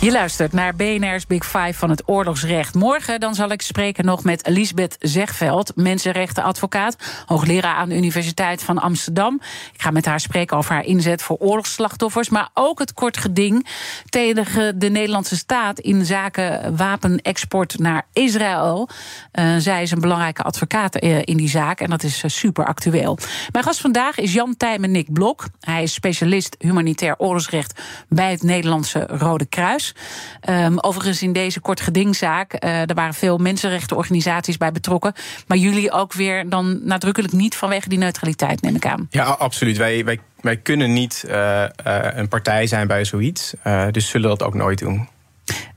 Je luistert naar BNR's Big Five van het oorlogsrecht. Morgen dan zal ik spreken nog met Lisbeth Zegveld, mensenrechtenadvocaat, hoogleraar aan de Universiteit van Amsterdam. Ik ga met haar spreken over haar inzet voor oorlogsslachtoffers, maar ook het kort geding tegen de Nederlandse staat in zaken wapenexport naar Israël. Uh, zij is een belangrijke advocaat uh, in die zaak en dat is uh, super actueel. Mijn gast vandaag is Jan Tijmen Nick Blok. Hij is specialist humanitair oorlogsrecht bij het Nederlandse Rode Kruis. Um, overigens in deze kort gedingzaak, uh, er waren veel mensenrechtenorganisaties bij betrokken. Maar jullie ook weer dan nadrukkelijk niet vanwege die neutraliteit, neem ik aan. Ja, absoluut. Wij, wij, wij kunnen niet uh, uh, een partij zijn bij zoiets. dus zullen dat ook nooit doen.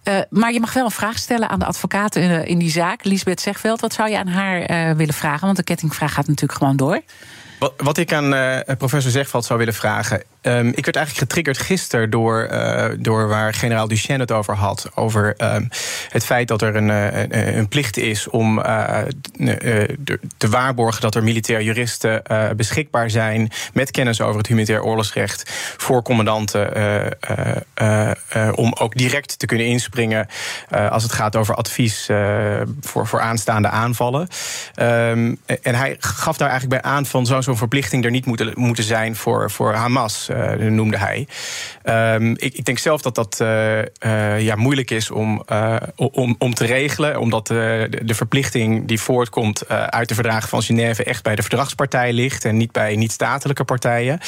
Uh, maar je mag wel een vraag stellen aan de advocaat in, in die zaak, Lisbeth Zegveld. Wat zou je aan haar uh, willen vragen? Want de kettingvraag gaat natuurlijk gewoon door. Wat, wat ik aan uh, professor Zegveld zou willen vragen. Um, ik werd eigenlijk getriggerd gisteren door, uh, door waar generaal Duchesne het over had. Over um, het feit dat er een, een, een plicht is om uh, te waarborgen dat er militair juristen beschikbaar zijn. met kennis over het humanitair oorlogsrecht. voor commandanten. om ook direct te kunnen inspringen. als het gaat over advies voor, voor aanstaande aanvallen. Um, en hij gaf daar eigenlijk bij aan van zo'n verplichting er niet moeten, moeten zijn voor, voor Hamas. Noemde hij. Ehm, ik, ik, denk zelf dat dat ja, moeilijk is om, om, om te regelen, omdat de, de, verplichting die voortkomt uit de verdragen van Genève echt bij de verdragspartij ligt en niet bij niet-statelijke partijen.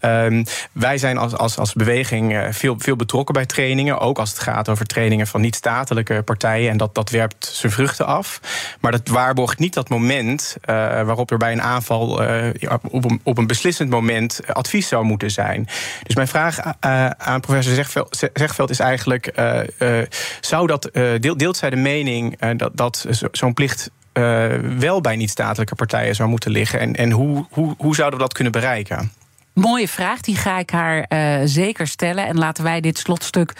Ehm, wij zijn als, als, als beweging veel, veel betrokken bij trainingen, ook als het gaat over trainingen van niet-statelijke partijen. En dat, dat werpt zijn vruchten af. Maar dat waarborgt niet dat moment waarop er bij een aanval op, een, op een beslissend moment advies zou moeten zijn. Dus mijn vraag aan professor Zegveld, is eigenlijk: zou dat, deelt zij de mening dat, dat zo'n plicht wel bij niet-statelijke partijen zou moeten liggen? En, en hoe, hoe, hoe zouden we dat kunnen bereiken? Mooie vraag, die ga ik haar uh, zeker stellen. En laten wij dit slotstuk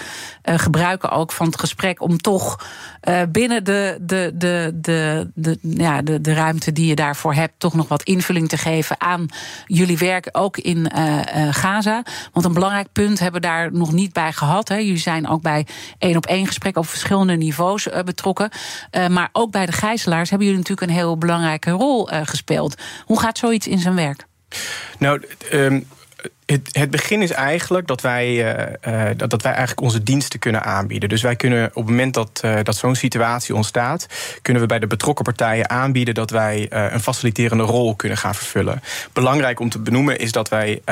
uh, gebruiken ook van het gesprek om toch uh, binnen de, de, de, de, de, ja, de, de ruimte die je daarvoor hebt, toch nog wat invulling te geven aan jullie werk ook in Gaza. Want een belangrijk punt hebben we daar nog niet bij gehad. Hè. Jullie zijn ook bij één op één gesprek op verschillende niveaus betrokken. maar ook bij de gijzelaars hebben jullie natuurlijk een heel belangrijke rol gespeeld. Hoe gaat zoiets in zijn werk? Nou, um, het, het, begin is eigenlijk dat wij, uh, dat, dat, wij eigenlijk onze diensten kunnen aanbieden. Dus wij kunnen op het moment dat, uh, dat zo'n situatie ontstaat, kunnen we bij de betrokken partijen aanbieden dat wij een faciliterende rol kunnen gaan vervullen. Belangrijk om te benoemen is dat wij,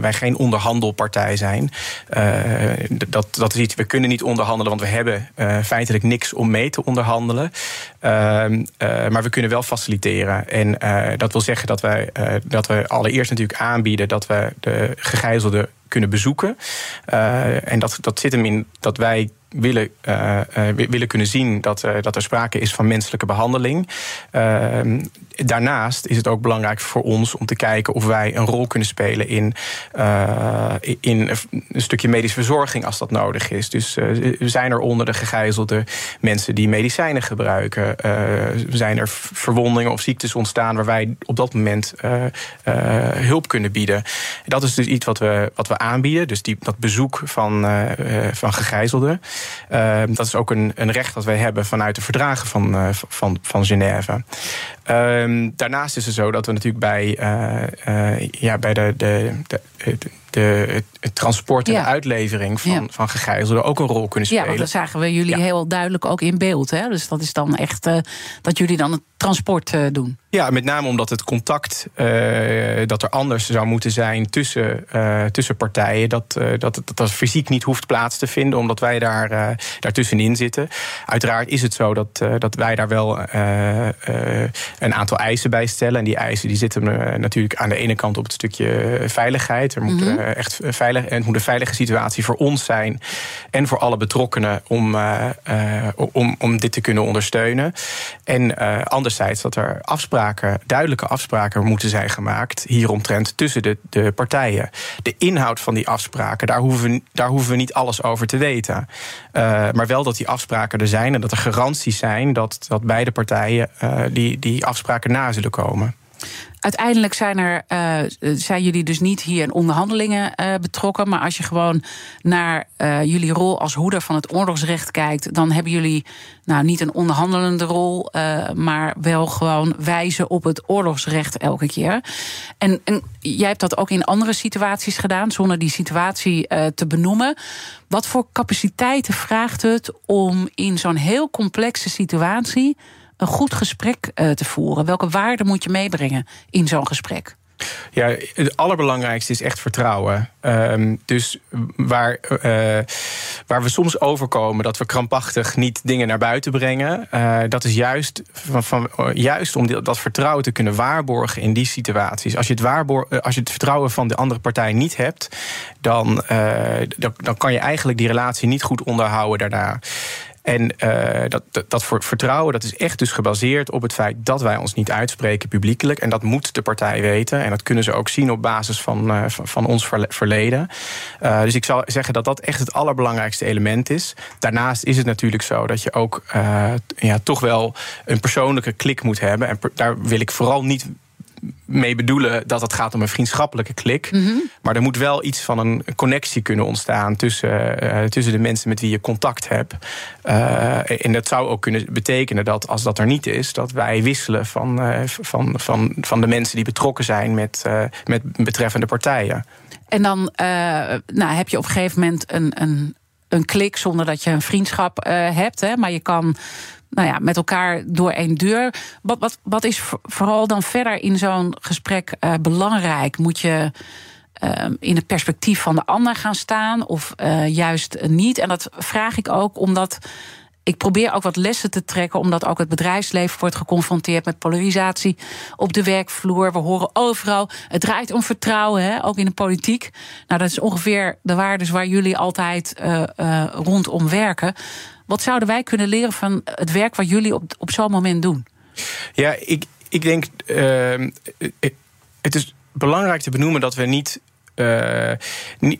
wij geen onderhandelpartij zijn. dat, dat is iets, we kunnen niet onderhandelen, want we hebben feitelijk niks om mee te onderhandelen. Ehm, maar we kunnen wel faciliteren. En dat wil zeggen dat wij, dat we allereerst natuurlijk aanbieden dat we de gegijzelde kunnen bezoeken. Uh, en dat, dat zit hem in dat wij willen, uh, willen kunnen zien dat, dat er sprake is van menselijke behandeling. Ehm, daarnaast is het ook belangrijk voor ons om te kijken of wij een rol kunnen spelen in, in een stukje medische verzorging als dat nodig is. Dus zijn er onder de gegijzelde mensen die medicijnen gebruiken? zijn er verwondingen of ziektes ontstaan waar wij op dat moment hulp kunnen bieden? Dat is dus iets wat we, wat we aanbieden. Dus die, dat bezoek van, van gegijzelden. Dat is ook een, een, recht dat wij hebben vanuit de verdragen van, uh, van, van Genève. Ehm, daarnaast is het zo dat we natuurlijk bij, uh, ja, bij de, de, de, de, het transport en de uitlevering van, ja. van gegijzelden ook een rol kunnen spelen. Ja, dat zagen we jullie heel duidelijk ook in beeld. Hè? Dus dat is dan echt dat jullie dan het transport doen. Ja, met name omdat het contact uh, dat er anders zou moeten zijn tussen, uh, tussen partijen, dat, uh, dat, dat dat fysiek niet hoeft plaats te vinden, omdat wij daar, daartussenin zitten. Uiteraard is het zo dat, dat wij daar wel een aantal eisen bij stellen. En die eisen die zitten natuurlijk aan de ene kant op het stukje veiligheid. Er moet mm -hmm. echt veilig, en het moet een veilige situatie voor ons zijn en voor alle betrokkenen om, om, om dit te kunnen ondersteunen. En anderzijds dat er afspraken duidelijke afspraken moeten zijn gemaakt hieromtrent tussen de, de partijen. De inhoud van die afspraken, daar hoeven we, daar hoeven we niet alles over te weten. Uh, maar wel dat die afspraken er zijn en dat er garanties zijn dat, dat beide partijen uh, die, die afspraken na zullen komen. Uiteindelijk zijn, er, uh, zijn jullie dus niet hier in onderhandelingen uh, betrokken. Maar als je gewoon naar jullie rol als hoeder van het oorlogsrecht kijkt, dan hebben jullie nou niet een onderhandelende rol, maar wel gewoon wijzen op het oorlogsrecht elke keer. En, en, jij hebt dat ook in andere situaties gedaan, zonder die situatie te benoemen. Wat voor capaciteiten vraagt het om in zo'n heel complexe situatie een goed gesprek uh, te voeren? Welke waarden moet je meebrengen in zo'n gesprek? Ja, het allerbelangrijkste is echt vertrouwen. Um, dus waar, uh, waar we soms overkomen dat we krampachtig niet dingen naar buiten brengen, uh, dat is juist, van, van, juist om dat vertrouwen te kunnen waarborgen in die situaties. Als je, het als je het vertrouwen van de andere partij niet hebt, dan, dan, dan kan je eigenlijk die relatie niet goed onderhouden daarna. En uh, dat, dat, dat vertrouwen dat is echt dus gebaseerd op het feit dat wij ons niet uitspreken publiekelijk. En dat moet de partij weten. En dat kunnen ze ook zien op basis van, uh, van ons verleden. Uh, dus ik zou zeggen dat dat echt het allerbelangrijkste element is. Daarnaast is het natuurlijk zo dat je ook ja, toch wel een persoonlijke klik moet hebben. En daar wil ik vooral niet mee bedoelen dat het gaat om een vriendschappelijke klik. Maar er moet wel iets van een connectie kunnen ontstaan tussen, eh, tussen de mensen met wie je contact hebt. Uh, en dat zou ook kunnen betekenen dat als dat er niet is, dat wij wisselen van, uh, van, van, van de mensen die betrokken zijn met, met betreffende partijen. En dan nou, heb je op een gegeven moment een, een, een klik zonder dat je een vriendschap hebt. Hè, maar je kan nou ja, met elkaar door één deur. Wat, wat, wat is vooral dan verder in zo'n gesprek uh, belangrijk? Moet je uh, in het perspectief van de ander gaan staan of uh, juist niet? En dat vraag ik ook omdat. Ik probeer ook wat lessen te trekken, omdat ook het bedrijfsleven wordt geconfronteerd met polarisatie op de werkvloer. We horen overal, het draait om vertrouwen, hè, ook in de politiek. Nou, dat is ongeveer de waardes waar jullie altijd rondom werken. Wat zouden wij kunnen leren van het werk wat jullie op, op zo'n moment doen? Ja, ik, ik denk. Uh, het is belangrijk te benoemen dat we niet. Uh,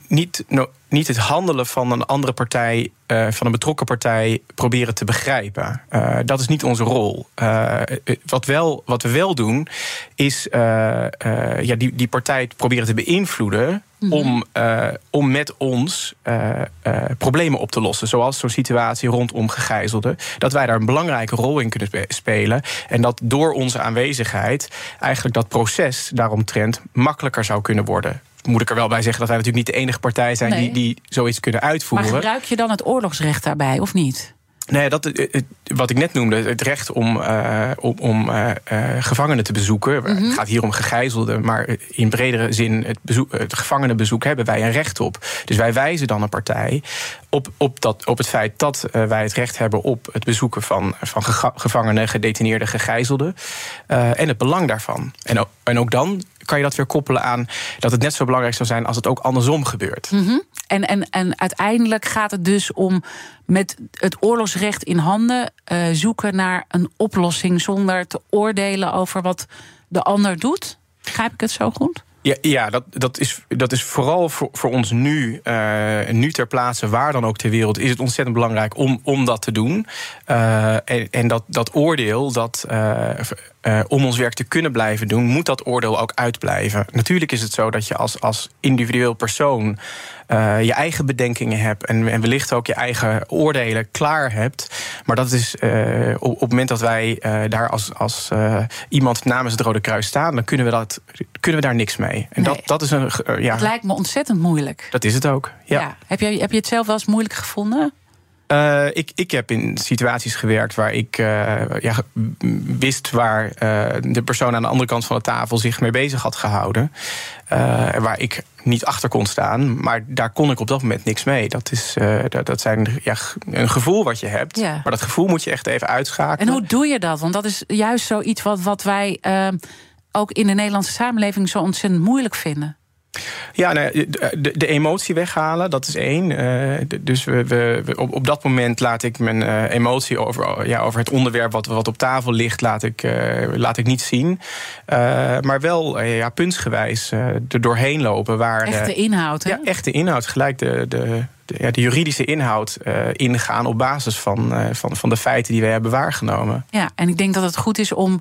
niet, niet, het handelen van een andere partij, uh, van een betrokken partij, proberen te begrijpen. Uh, dat is niet onze rol. Wat, wel, wat we wel doen, is ja, die, die partij proberen te beïnvloeden. Mm -hmm. om, om met ons problemen op te lossen. Zoals zo'n situatie rondom gegijzelden. Dat wij daar een belangrijke rol in kunnen spelen. En dat door onze aanwezigheid eigenlijk dat proces daaromtrent makkelijker zou kunnen worden moet ik er wel bij zeggen dat wij natuurlijk niet de enige partij zijn nee. die, die zoiets kunnen uitvoeren. Maar gebruik je dan het oorlogsrecht daarbij, of niet? Nee, dat, wat ik net noemde, het recht om, uh, om, om uh, gevangenen te bezoeken. Mm -hmm. Het gaat hier om gegijzelden, maar in bredere zin het, bezoek, het gevangenenbezoek hebben wij een recht op. Dus wij wijzen dan een partij op, op, dat, op het feit dat wij het recht hebben op het bezoeken van, van gevangenen, gedetineerden, gegijzelden. en het belang daarvan. En ook, en ook dan kan je dat weer koppelen aan dat het net zo belangrijk zou zijn als het ook andersom gebeurt. Mm -hmm. En, en, en uiteindelijk gaat het dus om met het oorlogsrecht in handen uh, zoeken naar een oplossing zonder te oordelen over wat de ander doet. Begrijp ik het zo goed? Ja, ja dat, dat, is, dat is vooral voor, voor ons nu, uh, nu ter plaatse, waar dan ook ter wereld, is het ontzettend belangrijk om, om dat te doen. Uh, en, en dat, dat oordeel, dat, om ons werk te kunnen blijven doen, moet dat oordeel ook uitblijven. Natuurlijk is het zo dat je als, als individueel persoon uh, je eigen bedenkingen hebt en, en wellicht ook je eigen oordelen klaar hebt. Maar dat is uh, op, op, het moment dat wij daar als, als iemand namens het Rode Kruis staan, dan kunnen we, dat, kunnen we daar niks mee. En nee. dat, dat is een. ja. Het lijkt me ontzettend moeilijk. Dat is het ook. Ja. ja. Heb, je, heb je het zelf wel eens moeilijk gevonden? Uh, ik, ik heb in situaties gewerkt waar ik uh, ja, wist waar uh, de persoon aan de andere kant van de tafel zich mee bezig had gehouden. waar ik niet achter kon staan, maar daar kon ik op dat moment niks mee. Dat is dat, dat zijn ja, een gevoel wat je hebt, ja. maar dat gevoel moet je echt even uitschakelen. En hoe doe je dat? Want dat is juist zoiets wat, wat wij ook in de Nederlandse samenleving zo ontzettend moeilijk vinden. Ja, nee, de, de, emotie weghalen, dat is één. Uh, dus we, we, op, op dat moment laat ik mijn uh, emotie over, ja, over het onderwerp wat, wat op tafel ligt, laat ik, uh, laat ik niet zien. maar wel ja, puntsgewijs er doorheen lopen. Waar echte inhoud, hè? Ja, echte inhoud. Gelijk de, de, de, ja, de juridische inhoud ingaan op basis van, van, van de feiten die wij hebben waargenomen. Ja, en ik denk dat het goed is om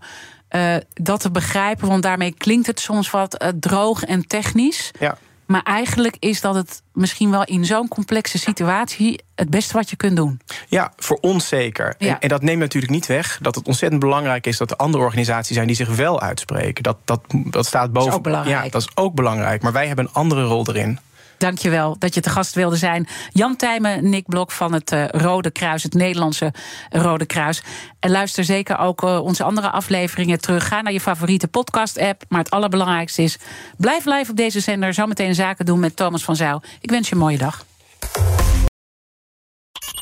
uh, dat te begrijpen. Want daarmee klinkt het soms wat uh, droog en technisch. Ja. Maar eigenlijk is dat het misschien wel in zo'n complexe situatie het beste wat je kunt doen. Ja, voor ons zeker. Ja. En, en, dat neemt natuurlijk niet weg dat het ontzettend belangrijk is dat er andere organisaties zijn die zich wel uitspreken. Dat, dat, dat staat boven. Dat is ook belangrijk. Ja, dat is ook belangrijk. Maar wij hebben een andere rol erin. Dankjewel dat je te gast wilde zijn. Jan Tijmen, Nick Blok van het uh, Rode Kruis, het Nederlandse Rode Kruis. En luister zeker ook uh, onze andere afleveringen terug. Ga naar je favoriete podcast-app. Maar het allerbelangrijkste is, blijf live op deze zender. Zometeen zaken doen met Thomas van Zijl. Ik wens je een mooie dag.